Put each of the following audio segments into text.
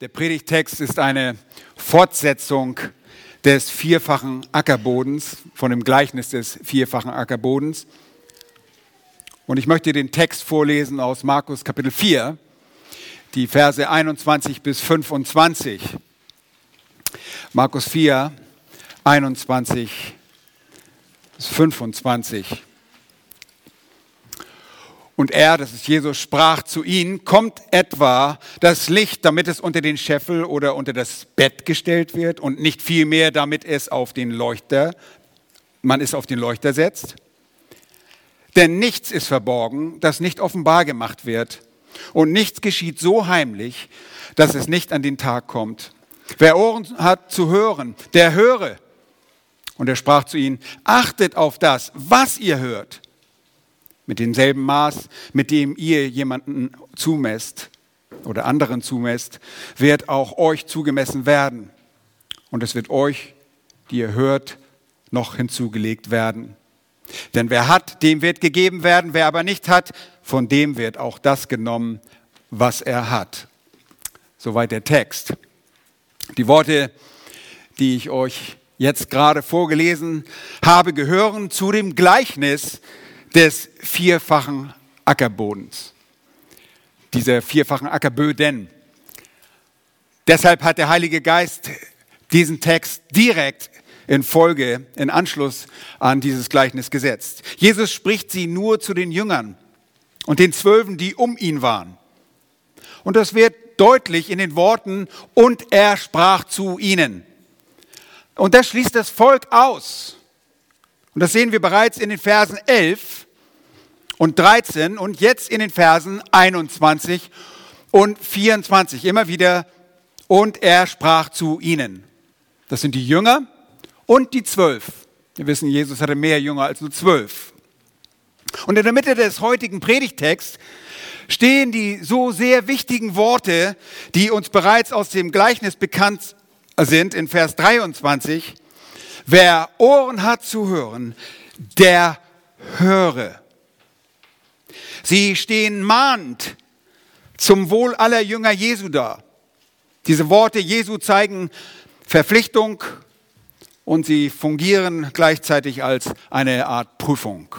Der Predigtext ist eine Fortsetzung des vierfachen Ackerbodens, von dem Gleichnis des vierfachen Ackerbodens. Und ich möchte den Text vorlesen aus Markus Kapitel 4, die Verse 21 bis 25. Markus 4, 21 bis 25. Und er, das ist Jesus, sprach zu ihnen, kommt etwa das Licht, damit es unter den Scheffel oder unter das Bett gestellt wird und nicht vielmehr, damit es auf den Leuchter, man es auf den Leuchter setzt? Denn nichts ist verborgen, das nicht offenbar gemacht wird. Und nichts geschieht so heimlich, dass es nicht an den Tag kommt. Wer Ohren hat zu hören, der höre. Und er sprach zu ihnen, achtet auf das, was ihr hört mit demselben Maß, mit dem ihr jemanden zumesst oder anderen zumesst, wird auch euch zugemessen werden. Und es wird euch, die ihr hört, noch hinzugelegt werden. Denn wer hat, dem wird gegeben werden, wer aber nicht hat, von dem wird auch das genommen, was er hat. Soweit der Text. Die Worte, die ich euch jetzt gerade vorgelesen habe, gehören zu dem Gleichnis, des vierfachen Ackerbodens, dieser vierfachen Ackerböden. Deshalb hat der Heilige Geist diesen Text direkt in Folge, in Anschluss an dieses Gleichnis gesetzt. Jesus spricht sie nur zu den Jüngern und den Zwölfen, die um ihn waren. Und das wird deutlich in den Worten, und er sprach zu ihnen. Und das schließt das Volk aus. Und das sehen wir bereits in den Versen 11 und 13 und jetzt in den Versen 21 und 24 immer wieder. Und er sprach zu ihnen. Das sind die Jünger und die Zwölf. Wir wissen, Jesus hatte mehr Jünger als nur zwölf. Und in der Mitte des heutigen Predigtexts stehen die so sehr wichtigen Worte, die uns bereits aus dem Gleichnis bekannt sind, in Vers 23. Wer Ohren hat zu hören, der höre. Sie stehen mahnt zum Wohl aller Jünger Jesu da. Diese Worte Jesu zeigen Verpflichtung und sie fungieren gleichzeitig als eine Art Prüfung.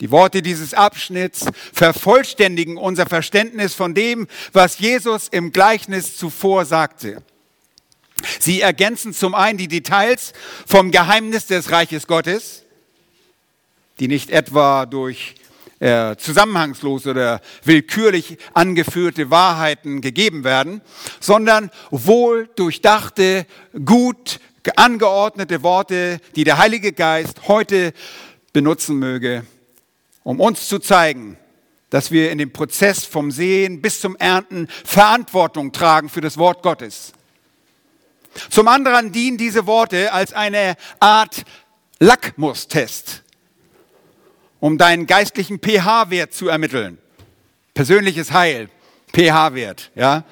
Die Worte dieses Abschnitts vervollständigen unser Verständnis von dem, was Jesus im Gleichnis zuvor sagte. Sie ergänzen zum einen die Details vom Geheimnis des Reiches Gottes, die nicht etwa durch äh, zusammenhangslos oder willkürlich angeführte Wahrheiten gegeben werden, sondern wohl durchdachte, gut angeordnete Worte, die der Heilige Geist heute benutzen möge, um uns zu zeigen, dass wir in dem Prozess vom Sehen bis zum Ernten Verantwortung tragen für das Wort Gottes. Zum anderen dienen diese Worte als eine Art Lackmustest, um deinen geistlichen pH-Wert zu ermitteln. Persönliches Heil, pH-Wert, ja.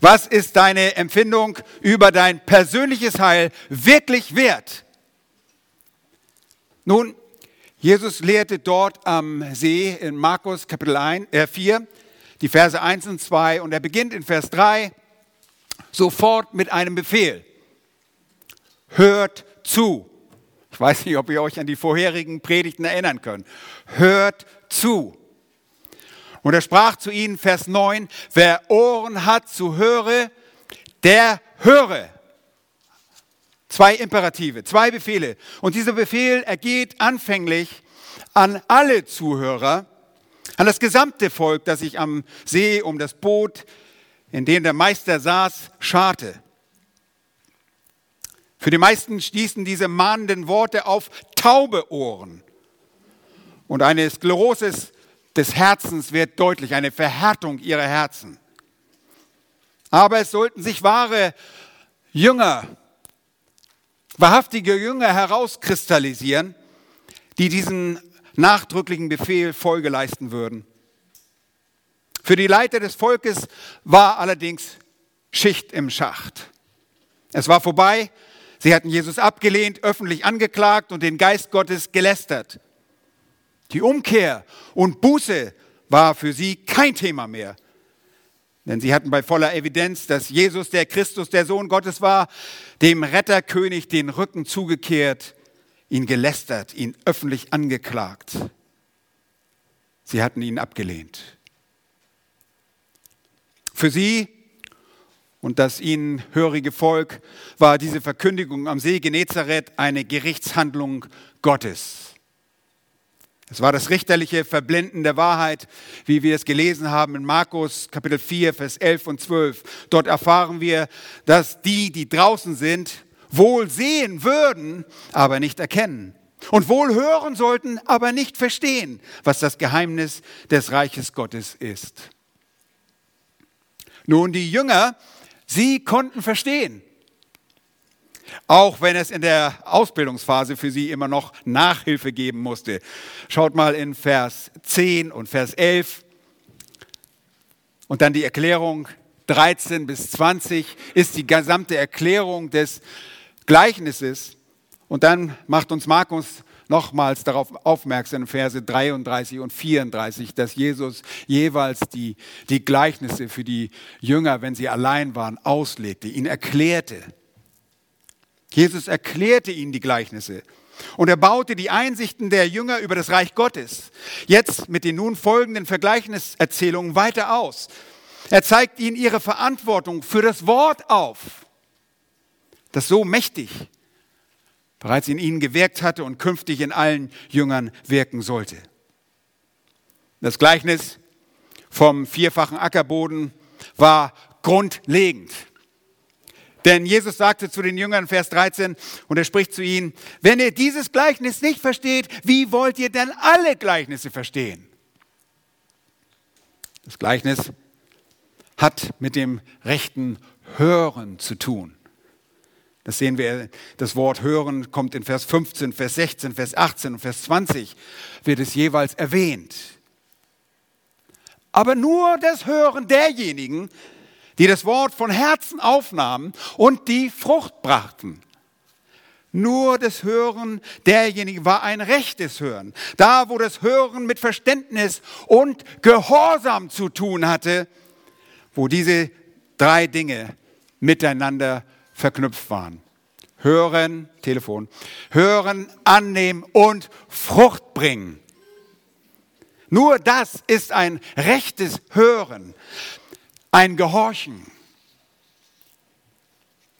Was ist deine Empfindung über dein persönliches Heil wirklich wert? Nun, Jesus lehrte dort am See in Markus Kapitel 1, äh 4, die Verse 1 und 2 und er beginnt in Vers 3 sofort mit einem Befehl. Hört zu. Ich weiß nicht, ob ihr euch an die vorherigen Predigten erinnern könnt. Hört zu. Und er sprach zu ihnen, Vers 9, wer Ohren hat zu höre, der höre. Zwei Imperative, zwei Befehle. Und dieser Befehl ergeht anfänglich an alle Zuhörer, an das gesamte Volk, das sich am See um das Boot in dem der Meister saß, scharte. Für die meisten stießen diese mahnenden Worte auf taube Ohren. Und eine Sklerose des Herzens wird deutlich, eine Verhärtung ihrer Herzen. Aber es sollten sich wahre Jünger, wahrhaftige Jünger herauskristallisieren, die diesen nachdrücklichen Befehl Folge leisten würden. Für die Leiter des Volkes war allerdings Schicht im Schacht. Es war vorbei. Sie hatten Jesus abgelehnt, öffentlich angeklagt und den Geist Gottes gelästert. Die Umkehr und Buße war für sie kein Thema mehr. Denn sie hatten bei voller Evidenz, dass Jesus, der Christus, der Sohn Gottes war, dem Retterkönig den Rücken zugekehrt, ihn gelästert, ihn öffentlich angeklagt. Sie hatten ihn abgelehnt. Für sie und das ihnen hörige Volk war diese Verkündigung am See Genezareth eine Gerichtshandlung Gottes. Es war das richterliche Verblenden der Wahrheit, wie wir es gelesen haben in Markus Kapitel 4, Vers 11 und 12. Dort erfahren wir, dass die, die draußen sind, wohl sehen würden, aber nicht erkennen. Und wohl hören sollten, aber nicht verstehen, was das Geheimnis des Reiches Gottes ist. Nun, die Jünger, sie konnten verstehen. Auch wenn es in der Ausbildungsphase für sie immer noch Nachhilfe geben musste. Schaut mal in Vers 10 und Vers 11. Und dann die Erklärung 13 bis 20 ist die gesamte Erklärung des Gleichnisses. Und dann macht uns Markus nochmals darauf aufmerksam, Verse 33 und 34, dass Jesus jeweils die, die Gleichnisse für die Jünger, wenn sie allein waren, auslegte, ihnen erklärte. Jesus erklärte ihnen die Gleichnisse. Und er baute die Einsichten der Jünger über das Reich Gottes jetzt mit den nun folgenden Vergleichniserzählungen weiter aus. Er zeigt ihnen ihre Verantwortung für das Wort auf, das so mächtig bereits in ihnen gewirkt hatte und künftig in allen Jüngern wirken sollte. Das Gleichnis vom vierfachen Ackerboden war grundlegend. Denn Jesus sagte zu den Jüngern, Vers 13, und er spricht zu ihnen, wenn ihr dieses Gleichnis nicht versteht, wie wollt ihr denn alle Gleichnisse verstehen? Das Gleichnis hat mit dem rechten Hören zu tun. Das sehen wir, das Wort hören kommt in Vers 15, Vers 16, Vers 18 und Vers 20 wird es jeweils erwähnt. Aber nur das Hören derjenigen, die das Wort von Herzen aufnahmen und die Frucht brachten. Nur das Hören derjenigen war ein rechtes Hören. Da, wo das Hören mit Verständnis und Gehorsam zu tun hatte, wo diese drei Dinge miteinander verknüpft waren. Hören, Telefon, hören, annehmen und Frucht bringen. Nur das ist ein rechtes Hören, ein Gehorchen.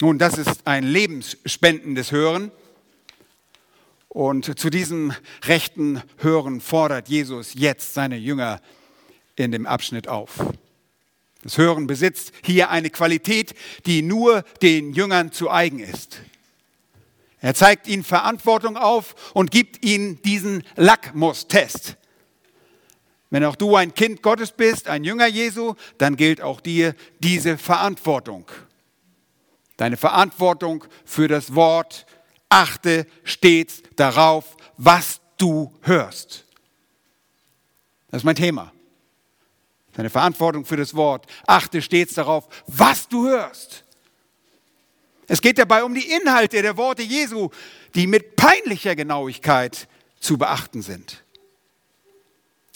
Nun, das ist ein lebensspendendes Hören. Und zu diesem rechten Hören fordert Jesus jetzt seine Jünger in dem Abschnitt auf. Das Hören besitzt hier eine Qualität, die nur den Jüngern zu eigen ist. Er zeigt ihnen Verantwortung auf und gibt ihnen diesen Lackmustest. Wenn auch du ein Kind Gottes bist, ein Jünger Jesu, dann gilt auch dir diese Verantwortung. Deine Verantwortung für das Wort achte stets darauf, was du hörst. Das ist mein Thema. Deine Verantwortung für das Wort. Achte stets darauf, was du hörst. Es geht dabei um die Inhalte der Worte Jesu, die mit peinlicher Genauigkeit zu beachten sind.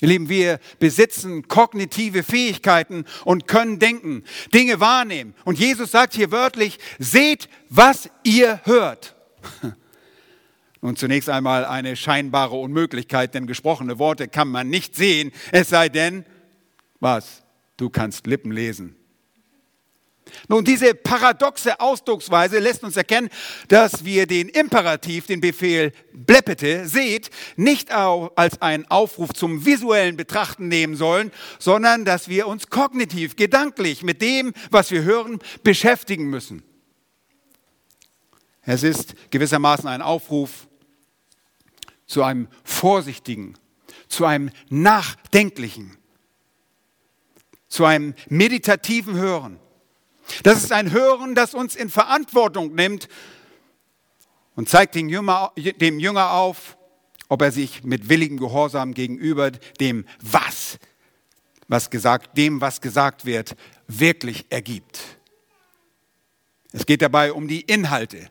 Ihr Lieben, wir besitzen kognitive Fähigkeiten und können denken, Dinge wahrnehmen. Und Jesus sagt hier wörtlich, seht, was ihr hört. Nun zunächst einmal eine scheinbare Unmöglichkeit, denn gesprochene Worte kann man nicht sehen, es sei denn, was? Du kannst Lippen lesen. Nun, diese paradoxe Ausdrucksweise lässt uns erkennen, dass wir den Imperativ, den Befehl bleppete, seht, nicht als einen Aufruf zum visuellen Betrachten nehmen sollen, sondern dass wir uns kognitiv, gedanklich mit dem, was wir hören, beschäftigen müssen. Es ist gewissermaßen ein Aufruf zu einem vorsichtigen, zu einem nachdenklichen, zu einem meditativen Hören. Das ist ein Hören, das uns in Verantwortung nimmt und zeigt dem Jünger, auf, ob er sich mit willigem Gehorsam gegenüber dem Was, was gesagt, dem, was gesagt wird, wirklich ergibt. Es geht dabei um die Inhalte,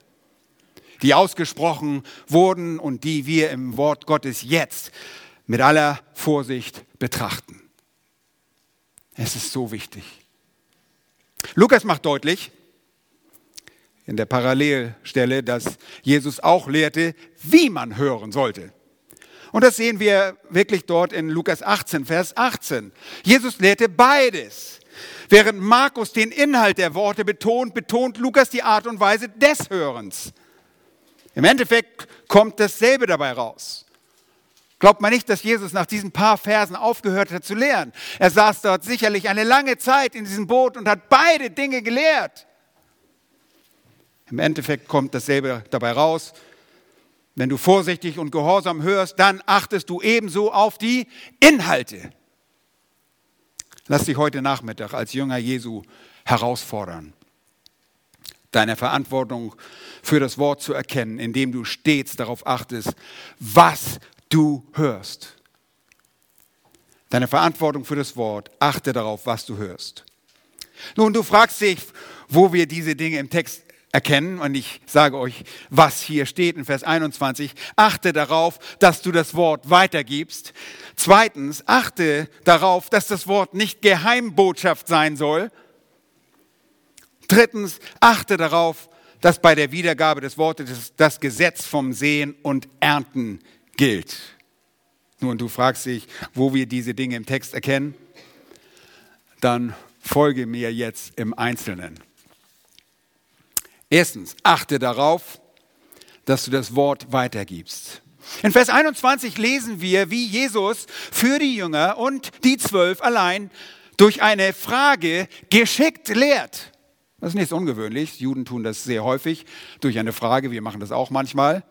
die ausgesprochen wurden und die wir im Wort Gottes jetzt mit aller Vorsicht betrachten. Es ist so wichtig. Lukas macht deutlich in der Parallelstelle, dass Jesus auch lehrte, wie man hören sollte. Und das sehen wir wirklich dort in Lukas 18, Vers 18. Jesus lehrte beides. Während Markus den Inhalt der Worte betont, betont Lukas die Art und Weise des Hörens. Im Endeffekt kommt dasselbe dabei raus. Glaubt man nicht, dass Jesus nach diesen paar Versen aufgehört hat zu lehren. Er saß dort sicherlich eine lange Zeit in diesem Boot und hat beide Dinge gelehrt. Im Endeffekt kommt dasselbe dabei raus. Wenn du vorsichtig und gehorsam hörst, dann achtest du ebenso auf die Inhalte. Lass dich heute Nachmittag als Jünger Jesu herausfordern, deine Verantwortung für das Wort zu erkennen, indem du stets darauf achtest, was du hörst. Deine Verantwortung für das Wort, achte darauf, was du hörst. Nun, du fragst dich, wo wir diese Dinge im Text erkennen. Und ich sage euch, was hier steht in Vers 21. Achte darauf, dass du das Wort weitergibst. Zweitens, achte darauf, dass das Wort nicht Geheimbotschaft sein soll. Drittens, achte darauf, dass bei der Wiedergabe des Wortes das Gesetz vom Sehen und Ernten gilt. Nun, du fragst dich, wo wir diese Dinge im Text erkennen. Dann folge mir jetzt im Einzelnen. Erstens, achte darauf, dass du das Wort weitergibst. In Vers 21 lesen wir, wie Jesus für die Jünger und die Zwölf allein durch eine Frage geschickt lehrt. Das ist nichts Ungewöhnliches. Juden tun das sehr häufig durch eine Frage. Wir machen das auch manchmal.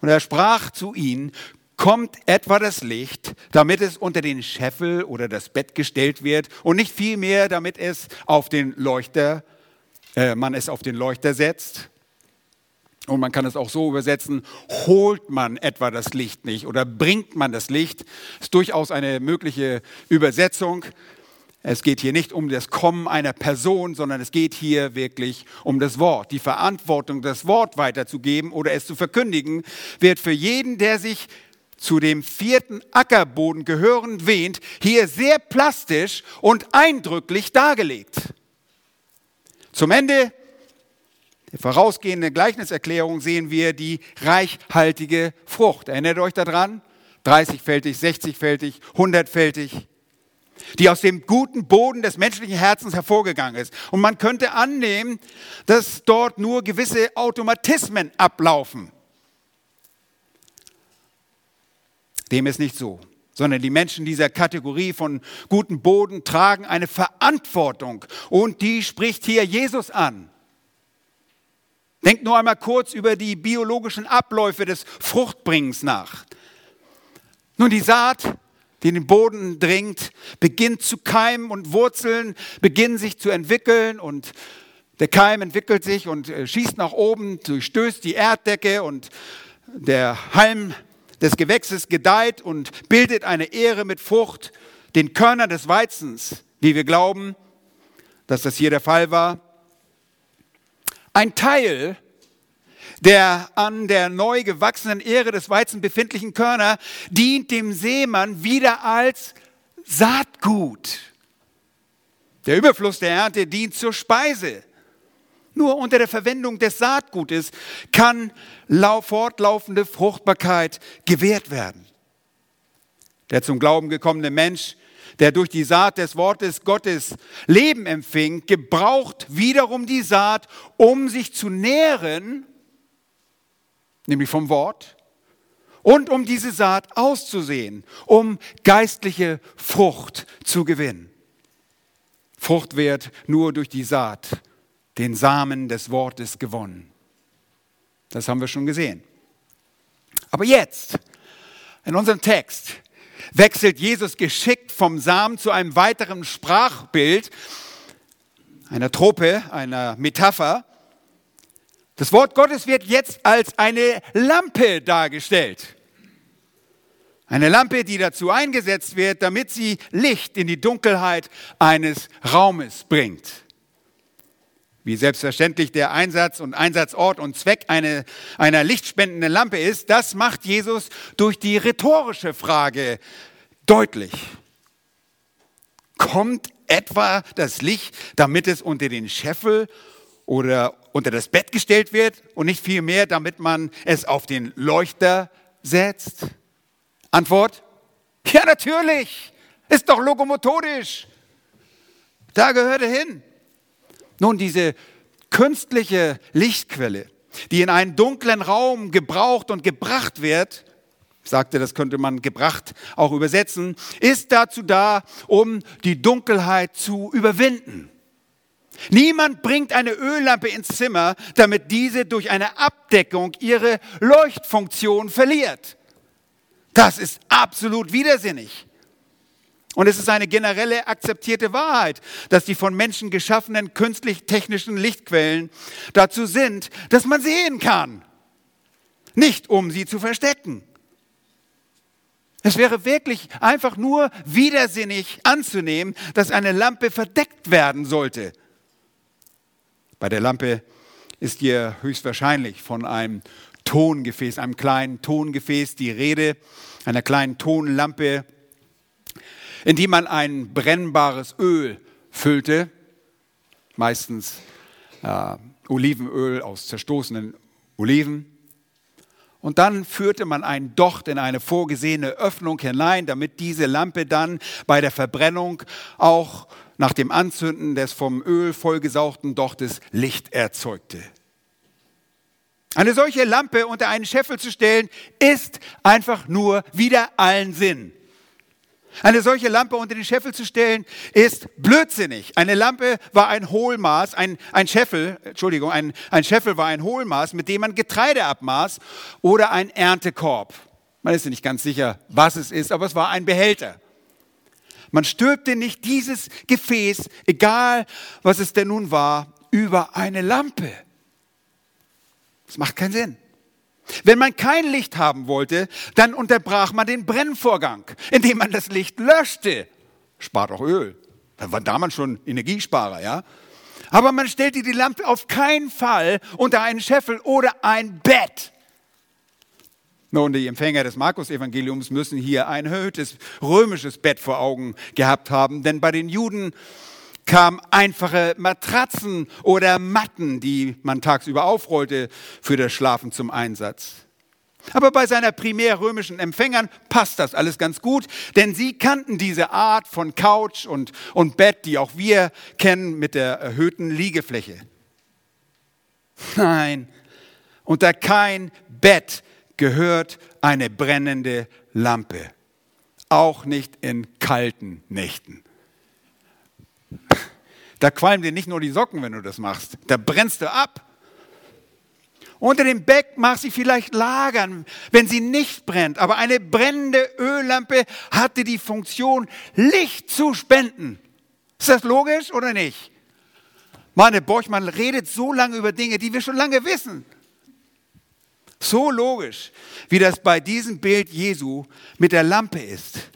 Und er sprach zu ihnen, kommt etwa das Licht, damit es unter den Scheffel oder das Bett gestellt wird und nicht vielmehr, damit es auf den Leuchter äh, man es auf den Leuchter setzt. Und man kann es auch so übersetzen, holt man etwa das Licht nicht oder bringt man das Licht. Das ist durchaus eine mögliche Übersetzung. Es geht hier nicht um das Kommen einer Person, sondern es geht hier wirklich um das Wort. Die Verantwortung, das Wort weiterzugeben oder es zu verkündigen, wird für jeden, der sich zu dem vierten Ackerboden gehörend wähnt, hier sehr plastisch und eindrücklich dargelegt. Zum Ende der vorausgehenden Gleichniserklärung sehen wir die reichhaltige Frucht. Erinnert euch daran? 30-fältig, 60-fältig, 100-fältig, die aus dem guten Boden des menschlichen Herzens hervorgegangen ist. Und man könnte annehmen, dass dort nur gewisse Automatismen ablaufen. Dem ist nicht so sondern die Menschen dieser Kategorie von guten Boden tragen eine Verantwortung und die spricht hier Jesus an. Denkt nur einmal kurz über die biologischen Abläufe des Fruchtbringens nach. Nun, die Saat, die in den Boden dringt, beginnt zu keimen und Wurzeln beginnen sich zu entwickeln und der Keim entwickelt sich und äh, schießt nach oben, durchstößt die Erddecke und der Halm des Gewächses gedeiht und bildet eine Ehre mit Frucht, den Körner des Weizens, wie wir glauben, dass das hier der Fall war. Ein Teil der an der neu gewachsenen Ehre des Weizens befindlichen Körner dient dem Seemann wieder als Saatgut. Der Überfluss der Ernte dient zur Speise. Nur unter der Verwendung des Saatgutes kann fortlaufende Fruchtbarkeit gewährt werden. Der zum Glauben gekommene Mensch, der durch die Saat des Wortes Gottes Leben empfing, gebraucht wiederum die Saat, um sich zu nähren, nämlich vom Wort, und um diese Saat auszusehen, um geistliche Frucht zu gewinnen. Frucht wird nur durch die Saat den Samen des Wortes gewonnen. Das haben wir schon gesehen. Aber jetzt, in unserem Text, wechselt Jesus geschickt vom Samen zu einem weiteren Sprachbild, einer Trope, einer Metapher. Das Wort Gottes wird jetzt als eine Lampe dargestellt. Eine Lampe, die dazu eingesetzt wird, damit sie Licht in die Dunkelheit eines Raumes bringt. Wie selbstverständlich der Einsatz und Einsatzort und Zweck eine, einer lichtspendenden Lampe ist, das macht Jesus durch die rhetorische Frage deutlich. Kommt etwa das Licht, damit es unter den Scheffel oder unter das Bett gestellt wird und nicht vielmehr, damit man es auf den Leuchter setzt? Antwort, ja natürlich, ist doch lokomotorisch. Da gehört er hin. Nun, diese künstliche Lichtquelle, die in einen dunklen Raum gebraucht und gebracht wird, sagte, das könnte man gebracht auch übersetzen, ist dazu da, um die Dunkelheit zu überwinden. Niemand bringt eine Öllampe ins Zimmer, damit diese durch eine Abdeckung ihre Leuchtfunktion verliert. Das ist absolut widersinnig. Und es ist eine generelle akzeptierte Wahrheit, dass die von Menschen geschaffenen künstlich-technischen Lichtquellen dazu sind, dass man sehen kann, nicht um sie zu verstecken. Es wäre wirklich einfach nur widersinnig anzunehmen, dass eine Lampe verdeckt werden sollte. Bei der Lampe ist hier höchstwahrscheinlich von einem Tongefäß, einem kleinen Tongefäß die Rede, einer kleinen Tonlampe, in die man ein brennbares Öl füllte, meistens äh, Olivenöl aus zerstoßenen Oliven. Und dann führte man ein Docht in eine vorgesehene Öffnung hinein, damit diese Lampe dann bei der Verbrennung auch nach dem Anzünden des vom Öl vollgesauchten Dochtes Licht erzeugte. Eine solche Lampe unter einen Scheffel zu stellen, ist einfach nur wieder allen Sinn. Eine solche Lampe unter den Scheffel zu stellen, ist blödsinnig. Eine Lampe war ein Hohlmaß, ein, ein Scheffel, Entschuldigung, ein, ein Scheffel war ein Hohlmaß, mit dem man Getreide abmaß oder ein Erntekorb. Man ist nicht ganz sicher, was es ist, aber es war ein Behälter. Man stülpte nicht dieses Gefäß, egal was es denn nun war, über eine Lampe. Das macht keinen Sinn. Wenn man kein Licht haben wollte, dann unterbrach man den Brennvorgang, indem man das Licht löschte. Spart auch Öl. Da war damals schon Energiesparer, ja. Aber man stellte die Lampe auf keinen Fall unter einen Scheffel oder ein Bett. Nun, die Empfänger des Markus-Evangeliums müssen hier ein erhöhtes römisches Bett vor Augen gehabt haben, denn bei den Juden kamen einfache Matratzen oder Matten, die man tagsüber aufrollte, für das Schlafen zum Einsatz. Aber bei seiner primär römischen Empfängern passt das alles ganz gut, denn sie kannten diese Art von Couch und, und Bett, die auch wir kennen mit der erhöhten Liegefläche. Nein, unter kein Bett gehört eine brennende Lampe, auch nicht in kalten Nächten. Da qualmen dir nicht nur die Socken, wenn du das machst. Da brennst du ab. Unter dem Beck mag sie vielleicht lagern, wenn sie nicht brennt. Aber eine brennende Öllampe hatte die Funktion, Licht zu spenden. Ist das logisch oder nicht? Meine Borchmann redet so lange über Dinge, die wir schon lange wissen. So logisch, wie das bei diesem Bild Jesu mit der Lampe ist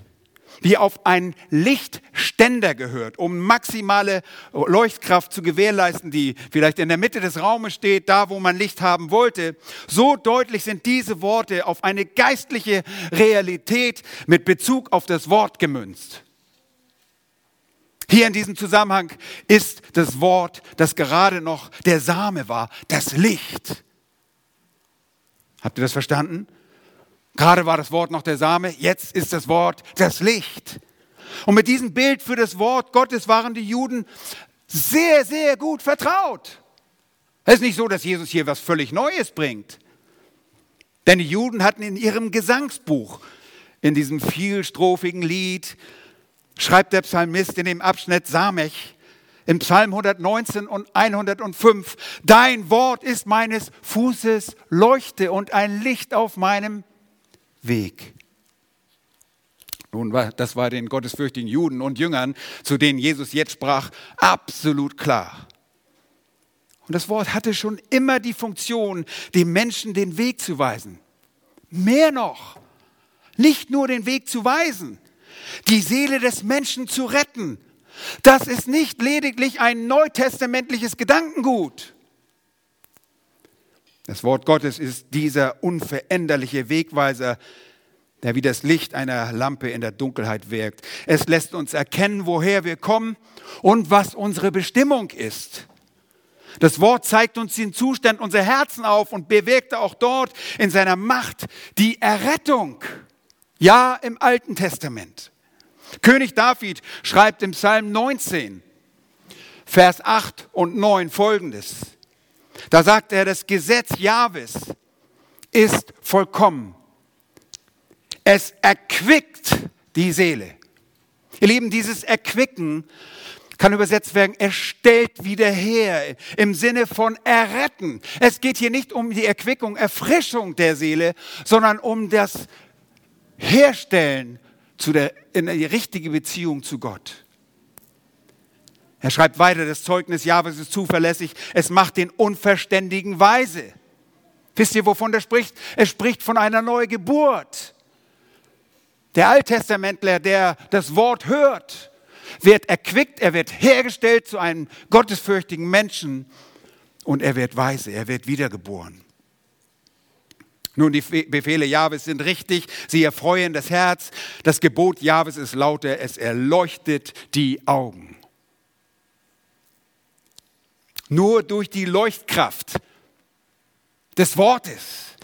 die auf einen Lichtständer gehört, um maximale Leuchtkraft zu gewährleisten, die vielleicht in der Mitte des Raumes steht, da wo man Licht haben wollte. So deutlich sind diese Worte auf eine geistliche Realität mit Bezug auf das Wort gemünzt. Hier in diesem Zusammenhang ist das Wort, das gerade noch der Same war, das Licht. Habt ihr das verstanden? Gerade war das Wort noch der Same, jetzt ist das Wort das Licht. Und mit diesem Bild für das Wort Gottes waren die Juden sehr, sehr gut vertraut. Es ist nicht so, dass Jesus hier was völlig Neues bringt. Denn die Juden hatten in ihrem Gesangsbuch, in diesem vielstrophigen Lied, schreibt der Psalmist in dem Abschnitt Samech, im Psalm 119 und 105, Dein Wort ist meines Fußes Leuchte und ein Licht auf meinem Weg. Nun, das war den gottesfürchtigen Juden und Jüngern, zu denen Jesus jetzt sprach, absolut klar. Und das Wort hatte schon immer die Funktion, dem Menschen den Weg zu weisen. Mehr noch, nicht nur den Weg zu weisen, die Seele des Menschen zu retten. Das ist nicht lediglich ein neutestamentliches Gedankengut. Das Wort Gottes ist dieser unveränderliche Wegweiser, der wie das Licht einer Lampe in der Dunkelheit wirkt. Es lässt uns erkennen, woher wir kommen und was unsere Bestimmung ist. Das Wort zeigt uns den Zustand unserer Herzen auf und bewirkte auch dort in seiner Macht die Errettung. Ja, im Alten Testament. König David schreibt im Psalm 19, Vers 8 und 9 folgendes. Da sagt er, das Gesetz Jahwes ist vollkommen. Es erquickt die Seele. Ihr Lieben, dieses Erquicken kann übersetzt werden, er stellt wieder her im Sinne von erretten. Es geht hier nicht um die Erquickung, Erfrischung der Seele, sondern um das Herstellen zu der, in die richtige Beziehung zu Gott. Er schreibt weiter, das Zeugnis Jahwes ist zuverlässig, es macht den Unverständigen weise. Wisst ihr, wovon er spricht? Er spricht von einer Neugeburt. Der Alttestamentler, der das Wort hört, wird erquickt, er wird hergestellt zu einem gottesfürchtigen Menschen und er wird weise, er wird wiedergeboren. Nun, die Befehle Jahwes sind richtig, sie erfreuen das Herz. Das Gebot Jahwes ist lauter, es erleuchtet die Augen. Nur durch die Leuchtkraft des Wortes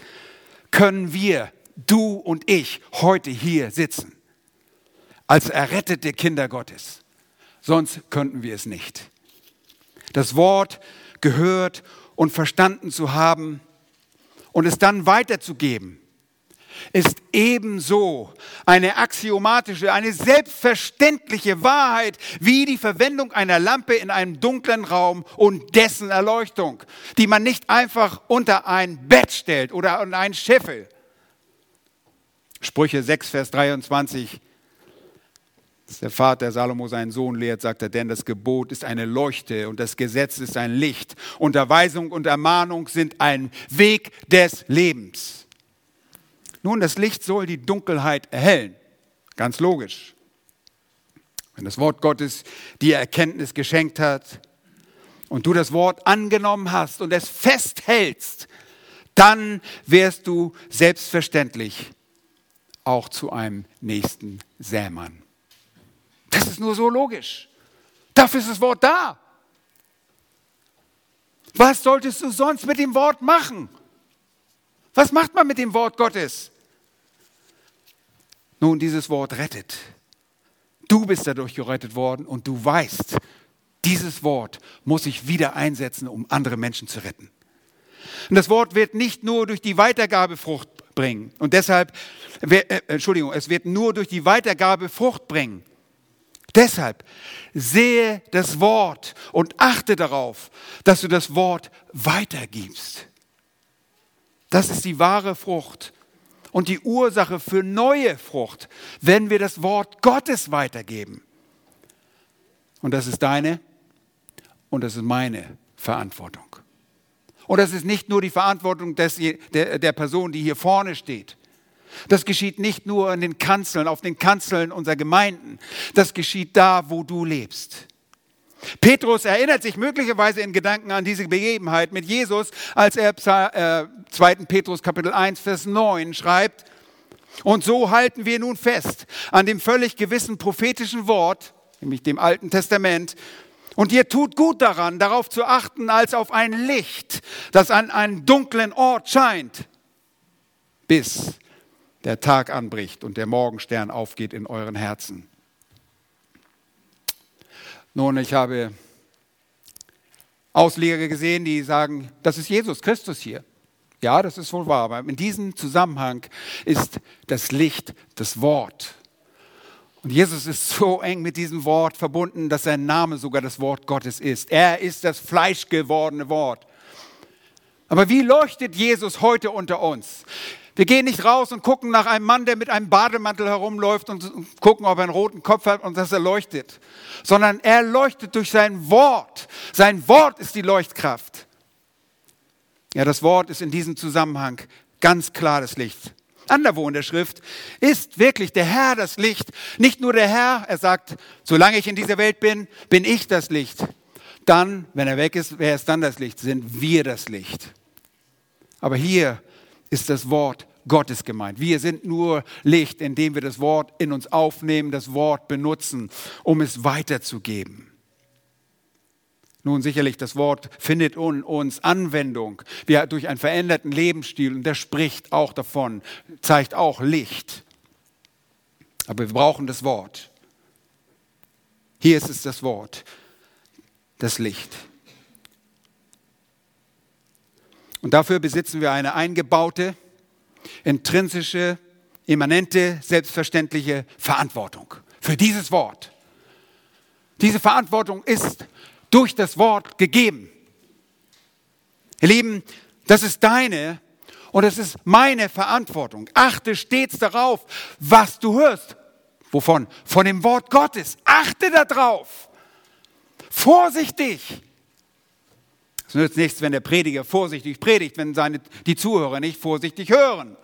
können wir, du und ich, heute hier sitzen. Als errettete Kinder Gottes. Sonst könnten wir es nicht. Das Wort gehört und verstanden zu haben und es dann weiterzugeben ist ebenso eine axiomatische, eine selbstverständliche Wahrheit wie die Verwendung einer Lampe in einem dunklen Raum und dessen Erleuchtung, die man nicht einfach unter ein Bett stellt oder unter einen Scheffel. Sprüche 6, Vers 23. Dass der Vater Salomo seinen Sohn lehrt, sagt er, denn das Gebot ist eine Leuchte und das Gesetz ist ein Licht. Unterweisung und Ermahnung sind ein Weg des Lebens. Nun, das Licht soll die Dunkelheit erhellen. Ganz logisch. Wenn das Wort Gottes dir Erkenntnis geschenkt hat und du das Wort angenommen hast und es festhältst, dann wirst du selbstverständlich auch zu einem nächsten Sämann. Das ist nur so logisch. Dafür ist das Wort da. Was solltest du sonst mit dem Wort machen? Was macht man mit dem Wort Gottes? Nun, dieses Wort rettet. Du bist dadurch gerettet worden und du weißt, dieses Wort muss ich wieder einsetzen, um andere Menschen zu retten. Und das Wort wird nicht nur durch die Weitergabe Frucht bringen. Und deshalb, äh, Entschuldigung, es wird nur durch die Weitergabe Frucht bringen. Deshalb sehe das Wort und achte darauf, dass du das Wort weitergibst. Das ist die wahre Frucht und die Ursache für neue Frucht, wenn wir das Wort Gottes weitergeben. Und das ist deine und das ist meine Verantwortung. Und das ist nicht nur die Verantwortung des, der, der Person, die hier vorne steht. Das geschieht nicht nur in den Kanzeln, auf den Kanzeln unserer Gemeinden. Das geschieht da, wo du lebst. Petrus erinnert sich möglicherweise in Gedanken an diese Begebenheit mit Jesus, als er äh, 2. Petrus Kapitel 1, Vers 9 schreibt, und so halten wir nun fest an dem völlig gewissen prophetischen Wort, nämlich dem Alten Testament, und ihr tut gut daran, darauf zu achten, als auf ein Licht, das an einen dunklen Ort scheint, bis der Tag anbricht und der Morgenstern aufgeht in euren Herzen. Nun, ich habe Ausleger gesehen, die sagen, das ist Jesus Christus hier. Ja, das ist wohl wahr, aber in diesem Zusammenhang ist das Licht das Wort. Und Jesus ist so eng mit diesem Wort verbunden, dass sein Name sogar das Wort Gottes ist. Er ist das fleischgewordene Wort. Aber wie leuchtet Jesus heute unter uns? Wir gehen nicht raus und gucken nach einem Mann, der mit einem Bademantel herumläuft und gucken, ob er einen roten Kopf hat und dass er leuchtet. Sondern er leuchtet durch sein Wort. Sein Wort ist die Leuchtkraft. Ja, das Wort ist in diesem Zusammenhang ganz klar das Licht. Anderwo in der Schrift ist wirklich der Herr das Licht. Nicht nur der Herr, er sagt, solange ich in dieser Welt bin, bin ich das Licht. Dann, wenn er weg ist, wer ist dann das Licht? Sind wir das Licht. Aber hier ist das Wort Gottes gemeint. Wir sind nur Licht, indem wir das Wort in uns aufnehmen, das Wort benutzen, um es weiterzugeben. Nun sicherlich, das Wort findet in uns Anwendung. Wir durch einen veränderten Lebensstil, und der spricht auch davon, zeigt auch Licht. Aber wir brauchen das Wort. Hier ist es das Wort, das Licht. Und dafür besitzen wir eine eingebaute, intrinsische, immanente, selbstverständliche Verantwortung für dieses Wort. Diese Verantwortung ist durch das Wort gegeben. Ihr Lieben, das ist deine und es ist meine Verantwortung. Achte stets darauf, was du hörst. Wovon? Von dem Wort Gottes. Achte darauf. Vorsichtig. Es nützt nichts, wenn der Prediger vorsichtig predigt, wenn seine, die Zuhörer nicht vorsichtig hören.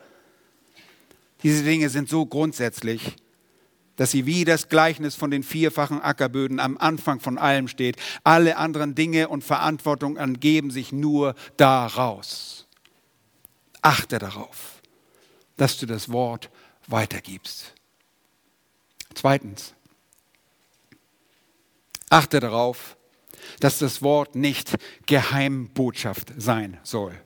Diese Dinge sind so grundsätzlich, dass sie wie das Gleichnis von den vierfachen Ackerböden am Anfang von allem steht. Alle anderen Dinge und Verantwortung ergeben sich nur daraus. Achte darauf, dass du das Wort weitergibst. Zweitens, achte darauf, dass das Wort nicht Geheimbotschaft sein soll.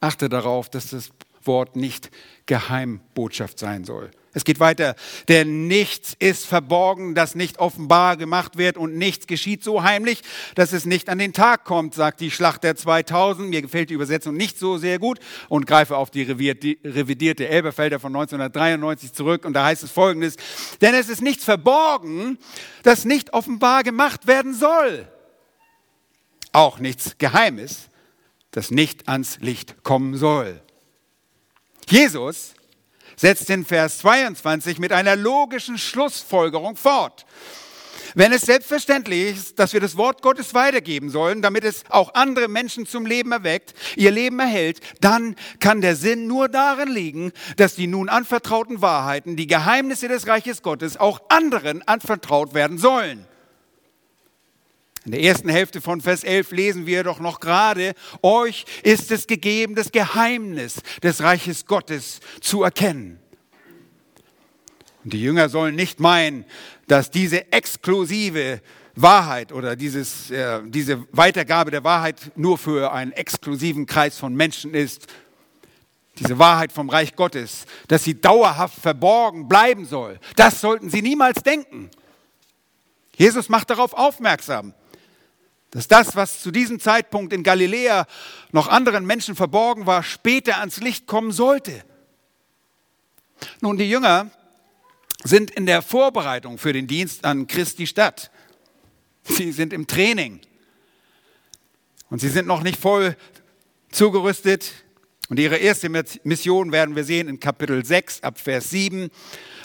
Achte darauf, dass das Wort nicht Geheimbotschaft sein soll. Es geht weiter. Denn nichts ist verborgen, das nicht offenbar gemacht wird und nichts geschieht so heimlich, dass es nicht an den Tag kommt, sagt die Schlacht der 2000. Mir gefällt die Übersetzung nicht so sehr gut und greife auf die revidierte Elberfelder von 1993 zurück. Und da heißt es folgendes. Denn es ist nichts verborgen, das nicht offenbar gemacht werden soll. Auch nichts Geheimes, das nicht ans Licht kommen soll. Jesus setzt den Vers 22 mit einer logischen Schlussfolgerung fort. Wenn es selbstverständlich ist, dass wir das Wort Gottes weitergeben sollen, damit es auch andere Menschen zum Leben erweckt, ihr Leben erhält, dann kann der Sinn nur darin liegen, dass die nun anvertrauten Wahrheiten, die Geheimnisse des Reiches Gottes auch anderen anvertraut werden sollen. In der ersten Hälfte von Vers 11 lesen wir doch noch gerade, euch ist es gegeben, das Geheimnis des Reiches Gottes zu erkennen. Und die Jünger sollen nicht meinen, dass diese exklusive Wahrheit oder dieses, äh, diese Weitergabe der Wahrheit nur für einen exklusiven Kreis von Menschen ist. Diese Wahrheit vom Reich Gottes, dass sie dauerhaft verborgen bleiben soll. Das sollten sie niemals denken. Jesus macht darauf aufmerksam dass das, was zu diesem Zeitpunkt in Galiläa noch anderen Menschen verborgen war, später ans Licht kommen sollte. Nun, die Jünger sind in der Vorbereitung für den Dienst an Christi Stadt. Sie sind im Training und sie sind noch nicht voll zugerüstet. Und ihre erste Mission werden wir sehen in Kapitel 6 ab Vers 7.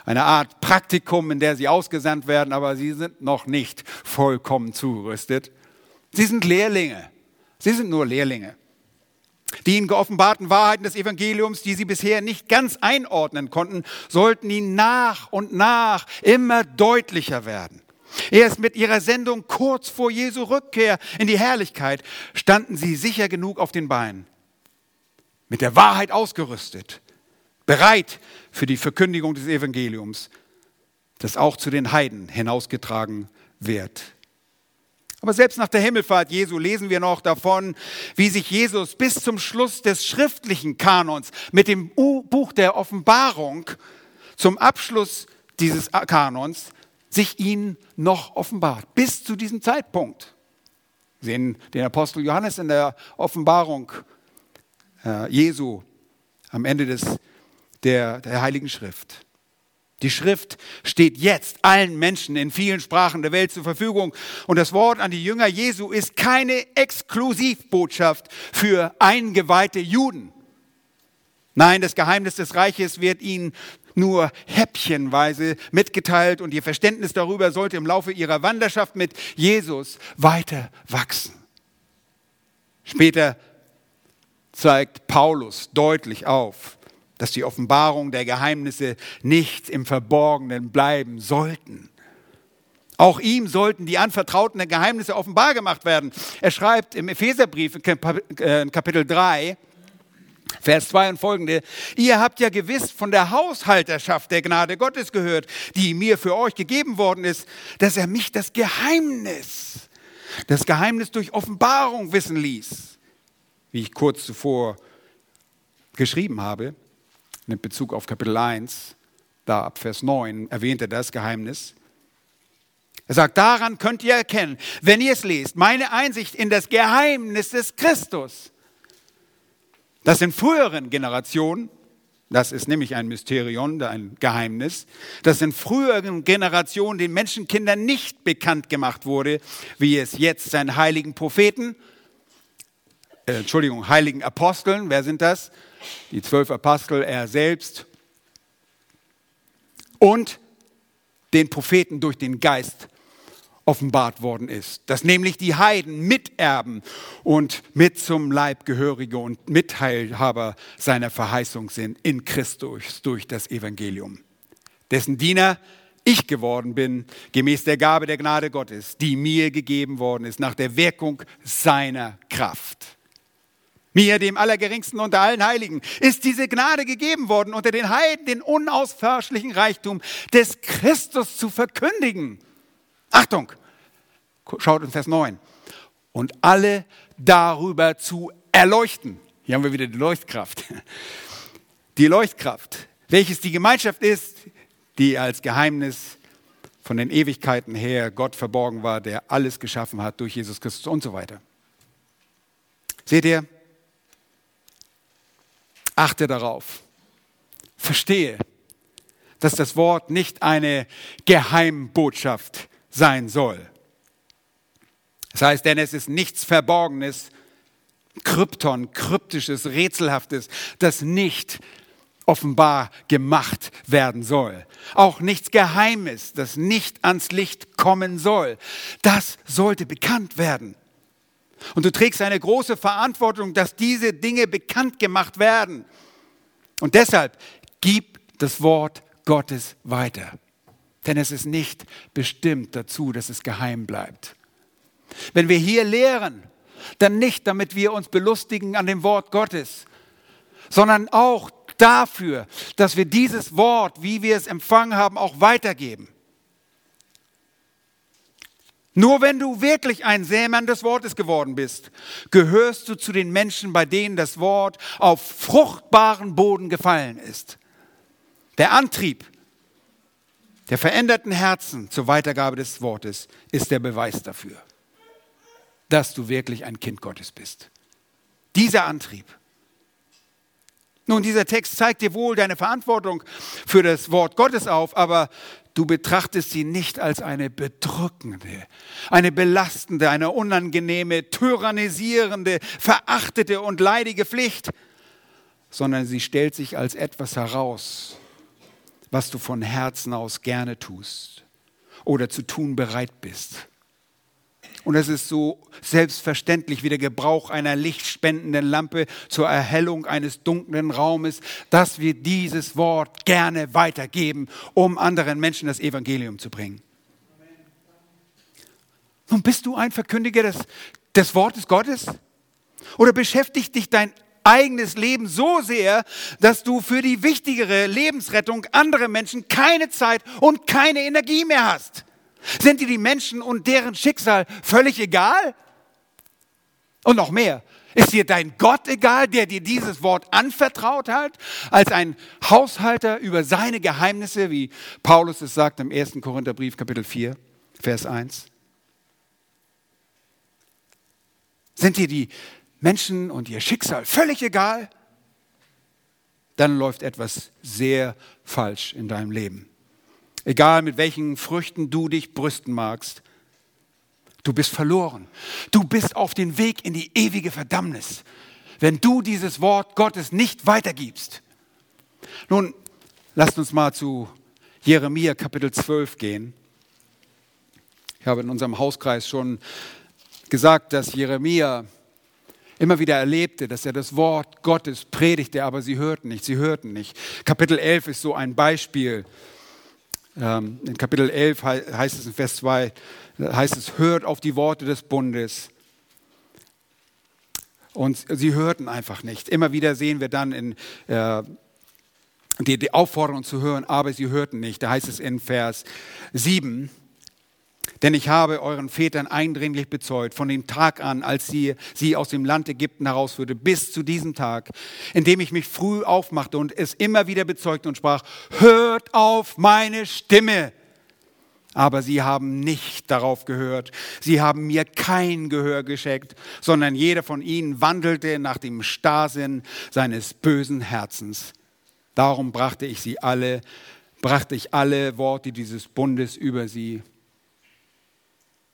Eine Art Praktikum, in der sie ausgesandt werden, aber sie sind noch nicht vollkommen zugerüstet. Sie sind Lehrlinge. Sie sind nur Lehrlinge. Die ihnen geoffenbarten Wahrheiten des Evangeliums, die sie bisher nicht ganz einordnen konnten, sollten ihnen nach und nach immer deutlicher werden. Erst mit ihrer Sendung kurz vor Jesu Rückkehr in die Herrlichkeit standen sie sicher genug auf den Beinen, mit der Wahrheit ausgerüstet, bereit für die Verkündigung des Evangeliums, das auch zu den Heiden hinausgetragen wird. Aber selbst nach der Himmelfahrt Jesu lesen wir noch davon, wie sich Jesus bis zum Schluss des schriftlichen Kanons mit dem Buch der Offenbarung zum Abschluss dieses Kanons sich ihnen noch offenbart. Bis zu diesem Zeitpunkt. Wir sehen den Apostel Johannes in der Offenbarung äh, Jesu am Ende des, der, der Heiligen Schrift. Die Schrift steht jetzt allen Menschen in vielen Sprachen der Welt zur Verfügung. Und das Wort an die Jünger Jesu ist keine Exklusivbotschaft für eingeweihte Juden. Nein, das Geheimnis des Reiches wird ihnen nur häppchenweise mitgeteilt und ihr Verständnis darüber sollte im Laufe ihrer Wanderschaft mit Jesus weiter wachsen. Später zeigt Paulus deutlich auf, dass die Offenbarung der Geheimnisse nicht im Verborgenen bleiben sollten. Auch ihm sollten die anvertrauten Geheimnisse offenbar gemacht werden. Er schreibt im Epheserbrief in Kapitel 3, Vers 2 und folgende. Ihr habt ja gewiss von der Haushalterschaft der Gnade Gottes gehört, die mir für euch gegeben worden ist, dass er mich das Geheimnis, das Geheimnis durch Offenbarung wissen ließ, wie ich kurz zuvor geschrieben habe, mit Bezug auf Kapitel 1, da ab Vers 9 erwähnt er das Geheimnis. Er sagt, daran könnt ihr erkennen, wenn ihr es lest, meine Einsicht in das Geheimnis des Christus dass in früheren Generationen, das ist nämlich ein Mysterion, ein Geheimnis, dass in früheren Generationen den Menschenkindern nicht bekannt gemacht wurde, wie es jetzt seinen heiligen Propheten, äh, Entschuldigung, heiligen Aposteln, wer sind das? Die zwölf Apostel, er selbst und den Propheten durch den Geist offenbart worden ist, dass nämlich die Heiden Miterben und mit zum Leib gehörige und Mitteilhaber seiner Verheißung sind in Christus durch das Evangelium, dessen Diener ich geworden bin, gemäß der Gabe der Gnade Gottes, die mir gegeben worden ist, nach der Wirkung seiner Kraft. Mir, dem Allergeringsten unter allen Heiligen, ist diese Gnade gegeben worden, unter den Heiden den unausforschlichen Reichtum des Christus zu verkündigen. Achtung, Schaut in Vers 9. Und alle darüber zu erleuchten. Hier haben wir wieder die Leuchtkraft. Die Leuchtkraft, welches die Gemeinschaft ist, die als Geheimnis von den Ewigkeiten her Gott verborgen war, der alles geschaffen hat durch Jesus Christus und so weiter. Seht ihr? Achte darauf. Verstehe, dass das Wort nicht eine Geheimbotschaft sein soll. Das heißt, denn es ist nichts Verborgenes, Krypton, kryptisches, rätselhaftes, das nicht offenbar gemacht werden soll. Auch nichts Geheimes, das nicht ans Licht kommen soll. Das sollte bekannt werden. Und du trägst eine große Verantwortung, dass diese Dinge bekannt gemacht werden. Und deshalb gib das Wort Gottes weiter. Denn es ist nicht bestimmt dazu, dass es geheim bleibt. Wenn wir hier lehren, dann nicht, damit wir uns belustigen an dem Wort Gottes, sondern auch dafür, dass wir dieses Wort, wie wir es empfangen haben, auch weitergeben. Nur wenn du wirklich ein Sämann des Wortes geworden bist, gehörst du zu den Menschen, bei denen das Wort auf fruchtbaren Boden gefallen ist. Der Antrieb der veränderten Herzen zur Weitergabe des Wortes ist der Beweis dafür dass du wirklich ein Kind Gottes bist. Dieser Antrieb. Nun, dieser Text zeigt dir wohl deine Verantwortung für das Wort Gottes auf, aber du betrachtest sie nicht als eine bedrückende, eine belastende, eine unangenehme, tyrannisierende, verachtete und leidige Pflicht, sondern sie stellt sich als etwas heraus, was du von Herzen aus gerne tust oder zu tun bereit bist. Und es ist so selbstverständlich wie der Gebrauch einer lichtspendenden Lampe zur Erhellung eines dunklen Raumes, dass wir dieses Wort gerne weitergeben, um anderen Menschen das Evangelium zu bringen. Nun bist du ein Verkündiger des, des Wortes Gottes? Oder beschäftigt dich dein eigenes Leben so sehr, dass du für die wichtigere Lebensrettung anderer Menschen keine Zeit und keine Energie mehr hast? Sind dir die Menschen und deren Schicksal völlig egal? Und noch mehr, ist dir dein Gott egal, der dir dieses Wort anvertraut hat, als ein Haushalter über seine Geheimnisse, wie Paulus es sagt im 1. Korintherbrief Kapitel 4, Vers 1? Sind dir die Menschen und ihr Schicksal völlig egal? Dann läuft etwas sehr falsch in deinem Leben egal mit welchen Früchten du dich brüsten magst. Du bist verloren. Du bist auf dem Weg in die ewige Verdammnis, wenn du dieses Wort Gottes nicht weitergibst. Nun, lasst uns mal zu Jeremia Kapitel 12 gehen. Ich habe in unserem Hauskreis schon gesagt, dass Jeremia immer wieder erlebte, dass er das Wort Gottes predigte, aber sie hörten nicht, sie hörten nicht. Kapitel 11 ist so ein Beispiel in Kapitel 11 heißt es in Vers 2, heißt es, hört auf die Worte des Bundes Und sie hörten einfach nicht. Immer wieder sehen wir dann in äh, die, die Aufforderung zu hören, aber sie hörten nicht. Da heißt es in Vers 7, denn ich habe euren Vätern eindringlich bezeugt, von dem Tag an, als sie sie aus dem Land Ägypten herausführte, bis zu diesem Tag, in dem ich mich früh aufmachte und es immer wieder bezeugte und sprach, hört auf meine Stimme. Aber sie haben nicht darauf gehört. Sie haben mir kein Gehör geschenkt, sondern jeder von ihnen wandelte nach dem Starrsinn seines bösen Herzens. Darum brachte ich sie alle, brachte ich alle Worte dieses Bundes über sie.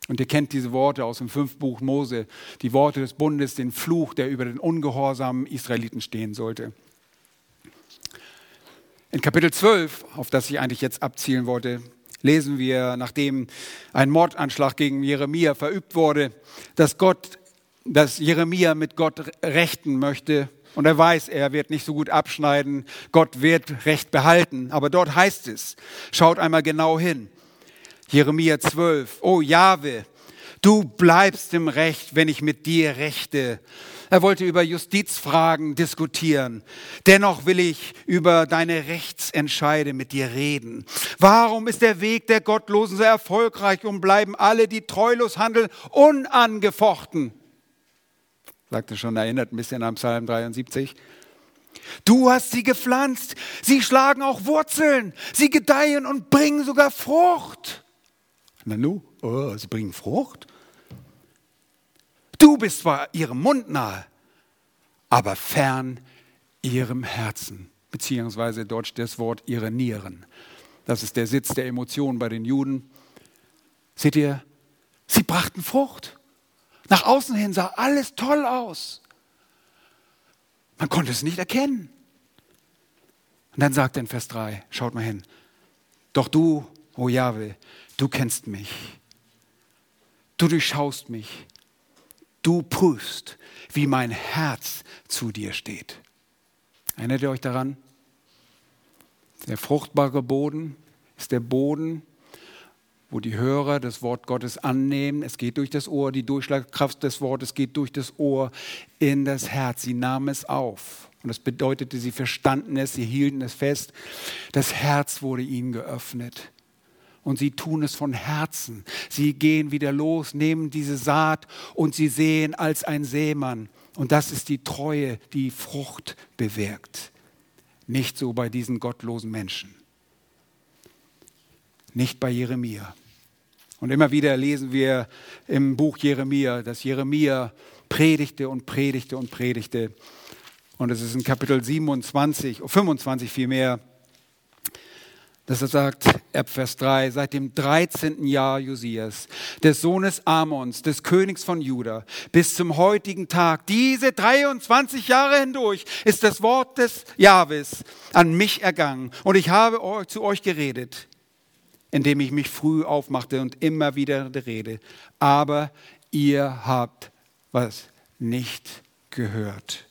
Und ihr kennt diese Worte aus dem fünften Buch Mose, die Worte des Bundes, den Fluch, der über den ungehorsamen Israeliten stehen sollte. In Kapitel 12, auf das ich eigentlich jetzt abzielen wollte, lesen wir, nachdem ein Mordanschlag gegen Jeremia verübt wurde, dass Gott, dass Jeremia mit Gott rechten möchte. Und er weiß, er wird nicht so gut abschneiden. Gott wird Recht behalten. Aber dort heißt es, schaut einmal genau hin. Jeremia 12, oh Jahwe, du bleibst im Recht, wenn ich mit dir rechte. Er wollte über Justizfragen diskutieren. Dennoch will ich über deine Rechtsentscheide mit dir reden. Warum ist der Weg der Gottlosen so erfolgreich und bleiben alle, die treulos handeln, unangefochten? Sagte schon, erinnert ein bisschen an Psalm 73. Du hast sie gepflanzt, sie schlagen auch Wurzeln, sie gedeihen und bringen sogar Frucht. Nanu, oh, sie bringen Frucht. Du bist zwar ihrem Mund nahe, aber fern ihrem Herzen, beziehungsweise deutsch das Wort ihre Nieren. Das ist der Sitz der Emotionen bei den Juden. Seht ihr, sie brachten Frucht. Nach außen hin sah alles toll aus. Man konnte es nicht erkennen. Und dann sagt er in Vers 3, schaut mal hin, doch du, o oh Jahwe, du kennst mich. Du durchschaust mich. Du prüfst, wie mein Herz zu dir steht. Erinnert ihr euch daran? Der fruchtbare Boden ist der Boden, wo die Hörer das Wort Gottes annehmen. Es geht durch das Ohr, die Durchschlagkraft des Wortes geht durch das Ohr in das Herz. Sie nahmen es auf. Und das bedeutete, sie verstanden es, sie hielten es fest. Das Herz wurde ihnen geöffnet und sie tun es von Herzen. Sie gehen wieder los, nehmen diese Saat und sie sehen als ein Seemann. Und das ist die Treue, die Frucht bewirkt. Nicht so bei diesen gottlosen Menschen. Nicht bei Jeremia. Und immer wieder lesen wir im Buch Jeremia, dass Jeremia predigte und predigte und predigte. Und es ist in Kapitel 27, 25 vielmehr, dass er sagt, ab Vers 3, seit dem 13. Jahr Josias, des Sohnes Amons, des Königs von Juda, bis zum heutigen Tag, diese 23 Jahre hindurch, ist das Wort des Jahwes an mich ergangen und ich habe zu euch geredet, indem ich mich früh aufmachte und immer wieder rede. Aber ihr habt was nicht gehört.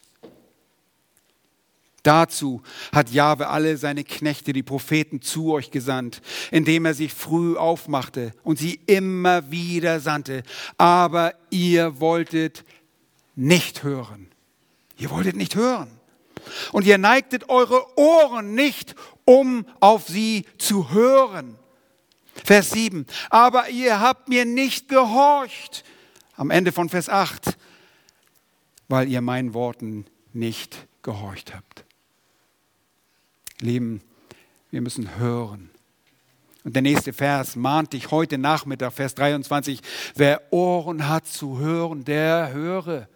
Dazu hat Jahwe alle seine Knechte, die Propheten, zu euch gesandt, indem er sich früh aufmachte und sie immer wieder sandte. Aber ihr wolltet nicht hören. Ihr wolltet nicht hören. Und ihr neigtet eure Ohren nicht, um auf sie zu hören. Vers 7. Aber ihr habt mir nicht gehorcht. Am Ende von Vers 8. Weil ihr meinen Worten nicht gehorcht habt. Lieben, wir müssen hören. Und der nächste Vers mahnt dich heute Nachmittag, Vers 23, wer Ohren hat zu hören, der höre.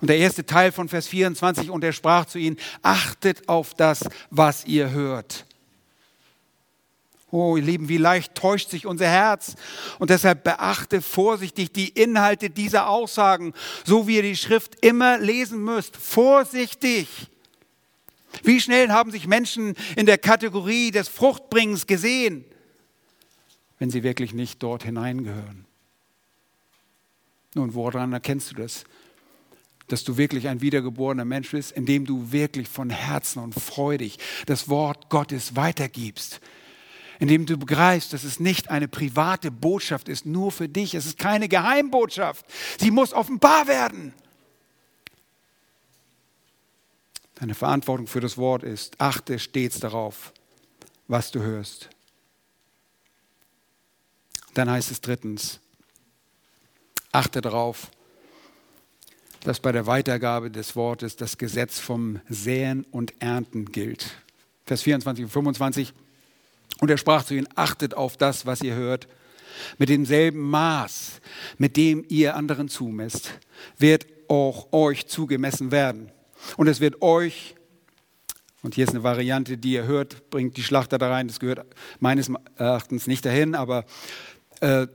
Und der erste Teil von Vers 24, und er sprach zu ihnen, achtet auf das, was ihr hört. Oh, ihr Lieben, wie leicht täuscht sich unser Herz. Und deshalb beachte vorsichtig die Inhalte dieser Aussagen, so wie ihr die Schrift immer lesen müsst. Vorsichtig. Wie schnell haben sich Menschen in der Kategorie des Fruchtbringens gesehen, wenn sie wirklich nicht dort hineingehören? Nun, woran erkennst du das? Dass du wirklich ein wiedergeborener Mensch bist, indem du wirklich von Herzen und freudig das Wort Gottes weitergibst. Indem du begreifst, dass es nicht eine private Botschaft ist, nur für dich. Es ist keine Geheimbotschaft. Sie muss offenbar werden. Deine Verantwortung für das Wort ist, achte stets darauf, was du hörst. Dann heißt es drittens, achte darauf, dass bei der Weitergabe des Wortes das Gesetz vom Säen und Ernten gilt. Vers 24 und 25. Und er sprach zu ihnen, achtet auf das, was ihr hört. Mit demselben Maß, mit dem ihr anderen zumesst, wird auch euch zugemessen werden. Und es wird euch, und hier ist eine Variante, die ihr hört, bringt die Schlachter da rein, das gehört meines Erachtens nicht dahin, aber äh,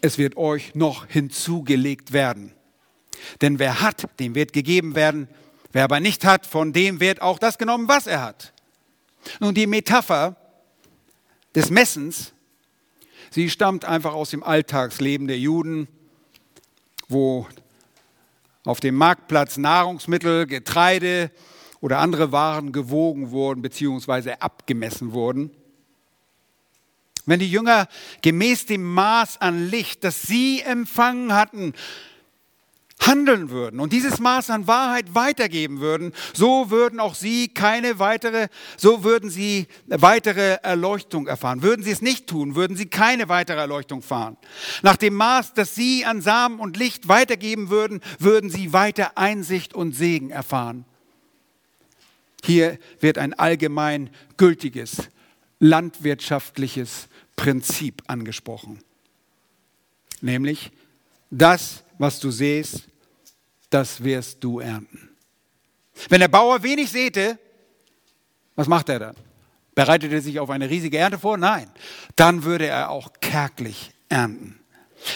es wird euch noch hinzugelegt werden. Denn wer hat, dem wird gegeben werden. Wer aber nicht hat, von dem wird auch das genommen, was er hat. Nun, die Metapher des Messens, sie stammt einfach aus dem Alltagsleben der Juden, wo auf dem Marktplatz Nahrungsmittel, Getreide oder andere Waren gewogen wurden bzw. abgemessen wurden. Wenn die Jünger gemäß dem Maß an Licht, das sie empfangen hatten, handeln würden und dieses Maß an Wahrheit weitergeben würden, so würden auch sie keine weitere, so würden sie weitere Erleuchtung erfahren. Würden sie es nicht tun, würden sie keine weitere Erleuchtung erfahren. Nach dem Maß, das sie an Samen und Licht weitergeben würden, würden sie weiter Einsicht und Segen erfahren. Hier wird ein allgemein gültiges landwirtschaftliches Prinzip angesprochen. Nämlich, das, was du siehst, das wirst du ernten. Wenn der Bauer wenig säte, was macht er dann? Bereitet er sich auf eine riesige Ernte vor? Nein. Dann würde er auch kärglich ernten.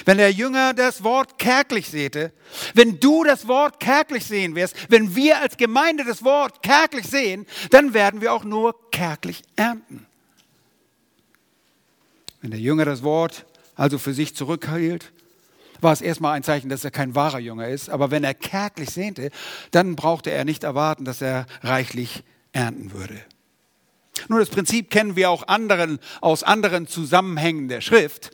Wenn der Jünger das Wort kärglich säte, wenn du das Wort kärglich sehen wirst, wenn wir als Gemeinde das Wort kärglich sehen, dann werden wir auch nur kärglich ernten. Wenn der Jünger das Wort also für sich zurückhielt, war es erstmal ein Zeichen, dass er kein wahrer Jünger ist. Aber wenn er kärglich sehnte, dann brauchte er nicht erwarten, dass er reichlich ernten würde. Nun, das Prinzip kennen wir auch anderen, aus anderen Zusammenhängen der Schrift.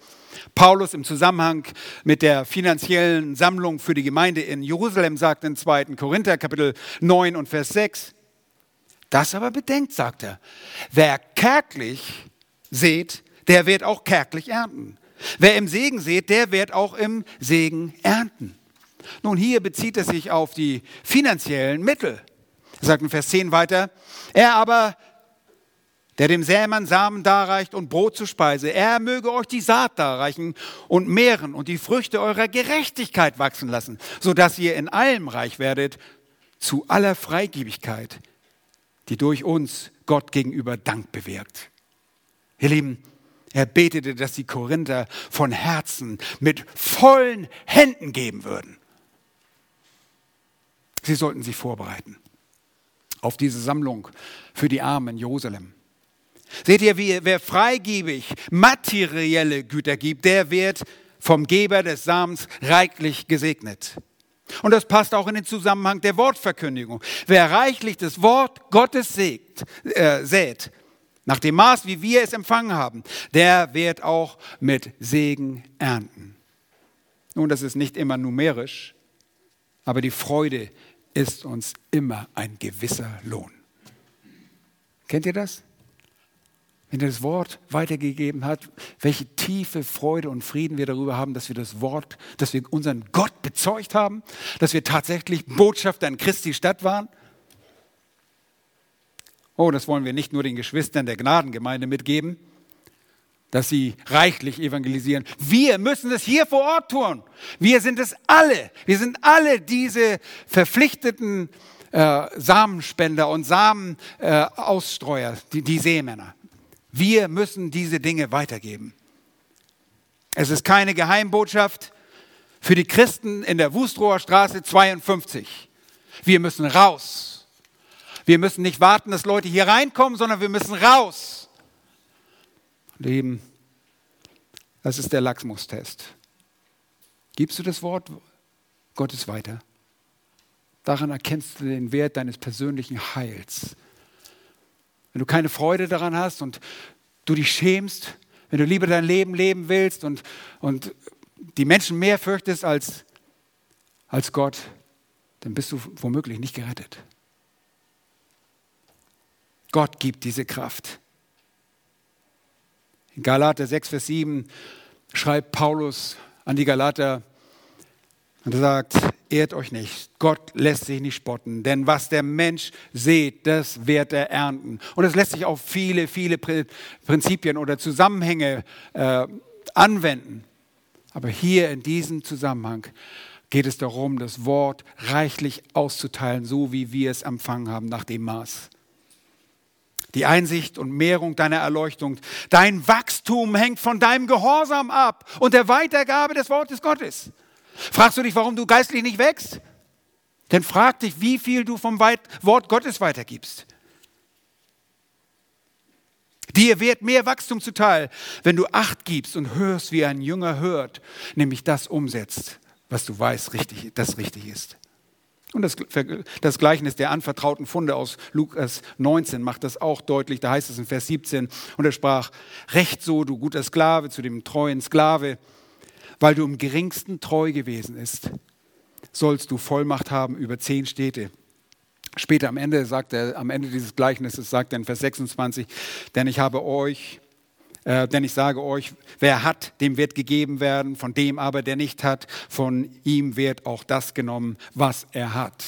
Paulus im Zusammenhang mit der finanziellen Sammlung für die Gemeinde in Jerusalem sagt in 2. Korinther Kapitel 9 und Vers 6, das aber bedenkt, sagt er, wer kärglich seht, der wird auch kärglich ernten. Wer im Segen sät, der wird auch im Segen ernten. Nun, hier bezieht es sich auf die finanziellen Mittel. Er sagt in Vers 10 weiter, er aber, der dem Sämann Samen darreicht und Brot zur Speise, er möge euch die Saat darreichen und mehren und die Früchte eurer Gerechtigkeit wachsen lassen, sodass ihr in allem reich werdet, zu aller Freigebigkeit, die durch uns Gott gegenüber Dank bewirkt. Ihr Lieben, er betete, dass die Korinther von Herzen mit vollen Händen geben würden. Sie sollten sich vorbereiten auf diese Sammlung für die Armen in Jerusalem. Seht ihr, wer freigebig materielle Güter gibt, der wird vom Geber des Samens reichlich gesegnet. Und das passt auch in den Zusammenhang der Wortverkündigung. Wer reichlich das Wort Gottes sägt, äh, sät, nach dem Maß, wie wir es empfangen haben, der wird auch mit Segen ernten. Nun, das ist nicht immer numerisch, aber die Freude ist uns immer ein gewisser Lohn. Kennt ihr das? Wenn er das Wort weitergegeben hat, welche tiefe Freude und Frieden wir darüber haben, dass wir das Wort, dass wir unseren Gott bezeugt haben, dass wir tatsächlich Botschafter in Christi Stadt waren Oh, das wollen wir nicht nur den Geschwistern der Gnadengemeinde mitgeben, dass sie reichlich evangelisieren. Wir müssen es hier vor Ort tun. Wir sind es alle. Wir sind alle diese verpflichteten äh, Samenspender und Samenausstreuer, äh, die, die Seemänner. Wir müssen diese Dinge weitergeben. Es ist keine Geheimbotschaft für die Christen in der Wustrower Straße 52. Wir müssen raus wir müssen nicht warten, dass Leute hier reinkommen, sondern wir müssen raus. Leben, das ist der Lachsmustest. Gibst du das Wort Gottes weiter? Daran erkennst du den Wert deines persönlichen Heils. Wenn du keine Freude daran hast und du dich schämst, wenn du lieber dein Leben leben willst und, und die Menschen mehr fürchtest als, als Gott, dann bist du womöglich nicht gerettet. Gott gibt diese Kraft. In Galater 6, Vers 7 schreibt Paulus an die Galater und sagt, ehrt euch nicht. Gott lässt sich nicht spotten, denn was der Mensch sieht, das wird er ernten. Und es lässt sich auf viele, viele Prinzipien oder Zusammenhänge äh, anwenden. Aber hier in diesem Zusammenhang geht es darum, das Wort reichlich auszuteilen, so wie wir es empfangen haben, nach dem Maß. Die Einsicht und Mehrung deiner Erleuchtung, dein Wachstum hängt von deinem Gehorsam ab und der Weitergabe des Wortes Gottes. Fragst du dich, warum du geistlich nicht wächst? Denn frag dich, wie viel du vom Wort Gottes weitergibst. Dir wird mehr Wachstum zuteil, wenn du Acht gibst und hörst, wie ein Jünger hört, nämlich das umsetzt, was du weißt, richtig, das richtig ist. Und das, das Gleichnis der anvertrauten Funde aus Lukas 19 macht das auch deutlich. Da heißt es in Vers 17, und er sprach, Recht so, du guter Sklave, zu dem treuen Sklave, weil du im geringsten treu gewesen bist, sollst du Vollmacht haben über zehn Städte. Später am Ende sagt er, am Ende dieses Gleichnisses sagt er in Vers 26, denn ich habe euch äh, denn ich sage euch, wer hat, dem wird gegeben werden, von dem aber, der nicht hat, von ihm wird auch das genommen, was er hat.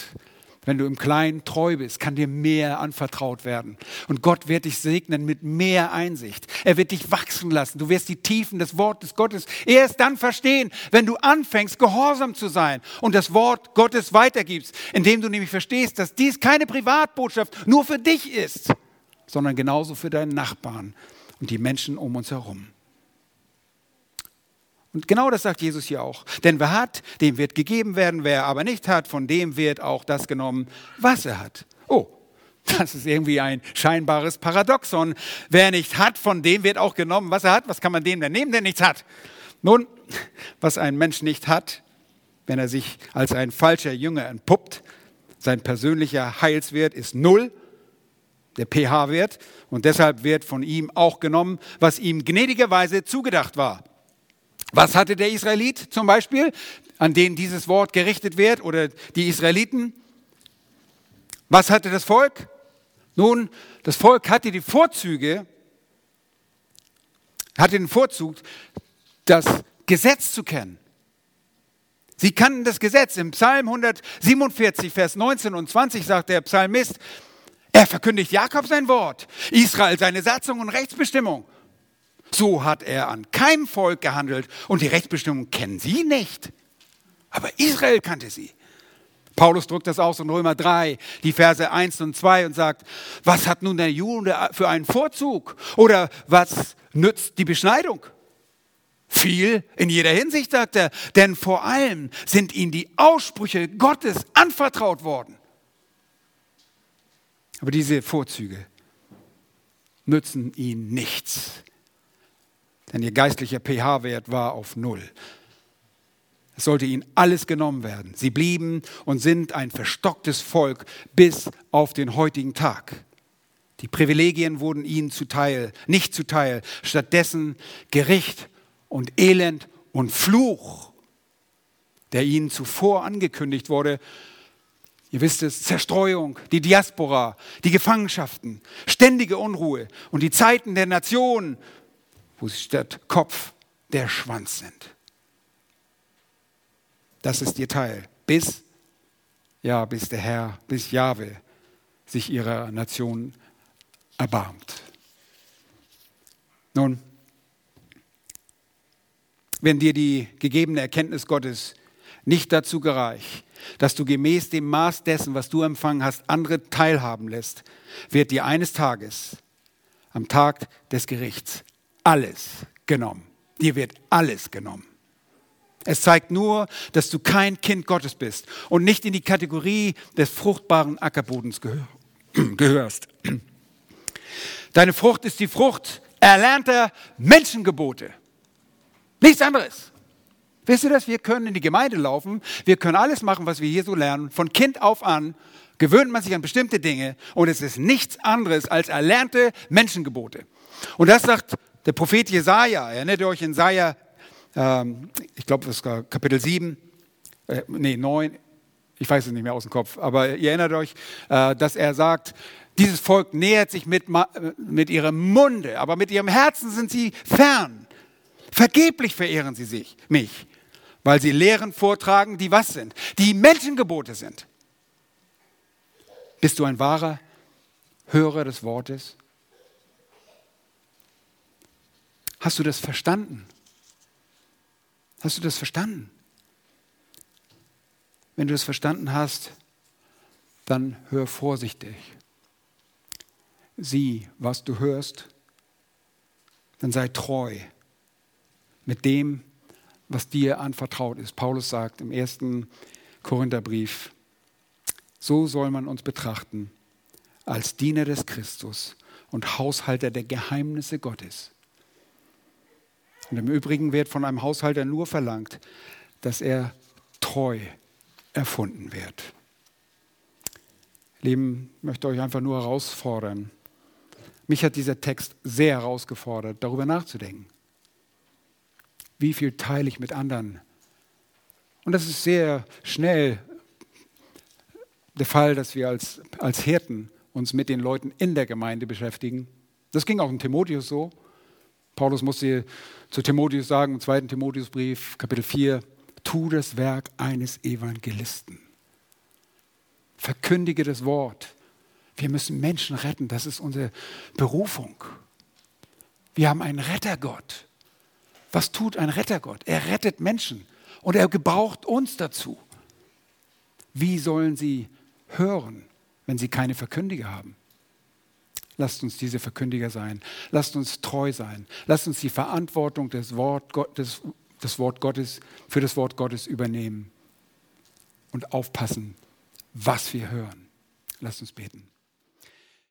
Wenn du im Kleinen treu bist, kann dir mehr anvertraut werden. Und Gott wird dich segnen mit mehr Einsicht. Er wird dich wachsen lassen. Du wirst die Tiefen des Wortes Gottes erst dann verstehen, wenn du anfängst, gehorsam zu sein und das Wort Gottes weitergibst, indem du nämlich verstehst, dass dies keine Privatbotschaft nur für dich ist, sondern genauso für deinen Nachbarn und die Menschen um uns herum. Und genau das sagt Jesus hier auch. Denn wer hat, dem wird gegeben werden, wer aber nicht hat, von dem wird auch das genommen, was er hat. Oh, das ist irgendwie ein scheinbares Paradoxon. Wer nicht hat, von dem wird auch genommen, was er hat. Was kann man dem denn nehmen, der nichts hat? Nun, was ein Mensch nicht hat, wenn er sich als ein falscher Jünger entpuppt, sein persönlicher Heilswert ist null der pH-Wert, und deshalb wird von ihm auch genommen, was ihm gnädigerweise zugedacht war. Was hatte der Israelit zum Beispiel, an den dieses Wort gerichtet wird, oder die Israeliten? Was hatte das Volk? Nun, das Volk hatte die Vorzüge, hatte den Vorzug, das Gesetz zu kennen. Sie kannten das Gesetz. Im Psalm 147, Vers 19 und 20 sagt der Psalmist, er verkündigt Jakob sein Wort, Israel seine Satzung und Rechtsbestimmung. So hat er an keinem Volk gehandelt und die Rechtsbestimmung kennen sie nicht. Aber Israel kannte sie. Paulus drückt das aus in Römer 3, die Verse 1 und 2 und sagt, was hat nun der Jude für einen Vorzug? Oder was nützt die Beschneidung? Viel in jeder Hinsicht, sagt er, denn vor allem sind ihnen die Aussprüche Gottes anvertraut worden. Aber diese Vorzüge nützen ihnen nichts, denn ihr geistlicher pH-Wert war auf Null. Es sollte ihnen alles genommen werden. Sie blieben und sind ein verstocktes Volk bis auf den heutigen Tag. Die Privilegien wurden ihnen zuteil, nicht zuteil, stattdessen Gericht und Elend und Fluch, der ihnen zuvor angekündigt wurde Ihr wisst es, Zerstreuung, die Diaspora, die Gefangenschaften, ständige Unruhe und die Zeiten der Nationen, wo sie statt Kopf der Schwanz sind. Das ist ihr Teil. Bis, ja, bis der Herr, bis Jahwe sich ihrer Nation erbarmt. Nun, wenn dir die gegebene Erkenntnis Gottes nicht dazu gereicht, dass du gemäß dem Maß dessen, was du empfangen hast, andere teilhaben lässt, wird dir eines Tages, am Tag des Gerichts, alles genommen. Dir wird alles genommen. Es zeigt nur, dass du kein Kind Gottes bist und nicht in die Kategorie des fruchtbaren Ackerbodens gehörst. Deine Frucht ist die Frucht erlernter Menschengebote. Nichts anderes. Wisst ihr das? Wir können in die Gemeinde laufen, wir können alles machen, was wir hier so lernen. Von Kind auf an gewöhnt man sich an bestimmte Dinge und es ist nichts anderes als erlernte Menschengebote. Und das sagt der Prophet Jesaja. Erinnert ihr euch in Jesaja, ähm, ich glaube, das ist Kapitel 7, äh, nee, 9, ich weiß es nicht mehr aus dem Kopf, aber ihr erinnert euch, äh, dass er sagt, Dieses Volk nähert sich mit, mit ihrem Munde, aber mit ihrem Herzen sind sie fern. Vergeblich verehren sie sich, mich, weil sie Lehren vortragen, die was sind? Die Menschengebote sind. Bist du ein wahrer Hörer des Wortes? Hast du das verstanden? Hast du das verstanden? Wenn du das verstanden hast, dann hör vorsichtig. Sieh, was du hörst, dann sei treu mit dem, was dir anvertraut ist. Paulus sagt im ersten Korintherbrief, so soll man uns betrachten als Diener des Christus und Haushalter der Geheimnisse Gottes. Und im Übrigen wird von einem Haushalter nur verlangt, dass er treu erfunden wird. Lieben, ich möchte euch einfach nur herausfordern. Mich hat dieser Text sehr herausgefordert, darüber nachzudenken. Wie viel teile ich mit anderen? Und das ist sehr schnell der Fall, dass wir als, als Hirten uns mit den Leuten in der Gemeinde beschäftigen. Das ging auch in Timotheus so. Paulus musste zu Timotheus sagen, im zweiten Timotheusbrief, Kapitel 4, tu das Werk eines Evangelisten. Verkündige das Wort. Wir müssen Menschen retten, das ist unsere Berufung. Wir haben einen Rettergott. Was tut ein Rettergott? Er rettet Menschen und er gebraucht uns dazu. Wie sollen sie hören, wenn sie keine Verkündiger haben? Lasst uns diese Verkündiger sein. Lasst uns treu sein. Lasst uns die Verantwortung des Wort Gottes, das Wort Gottes, für das Wort Gottes übernehmen und aufpassen, was wir hören. Lasst uns beten.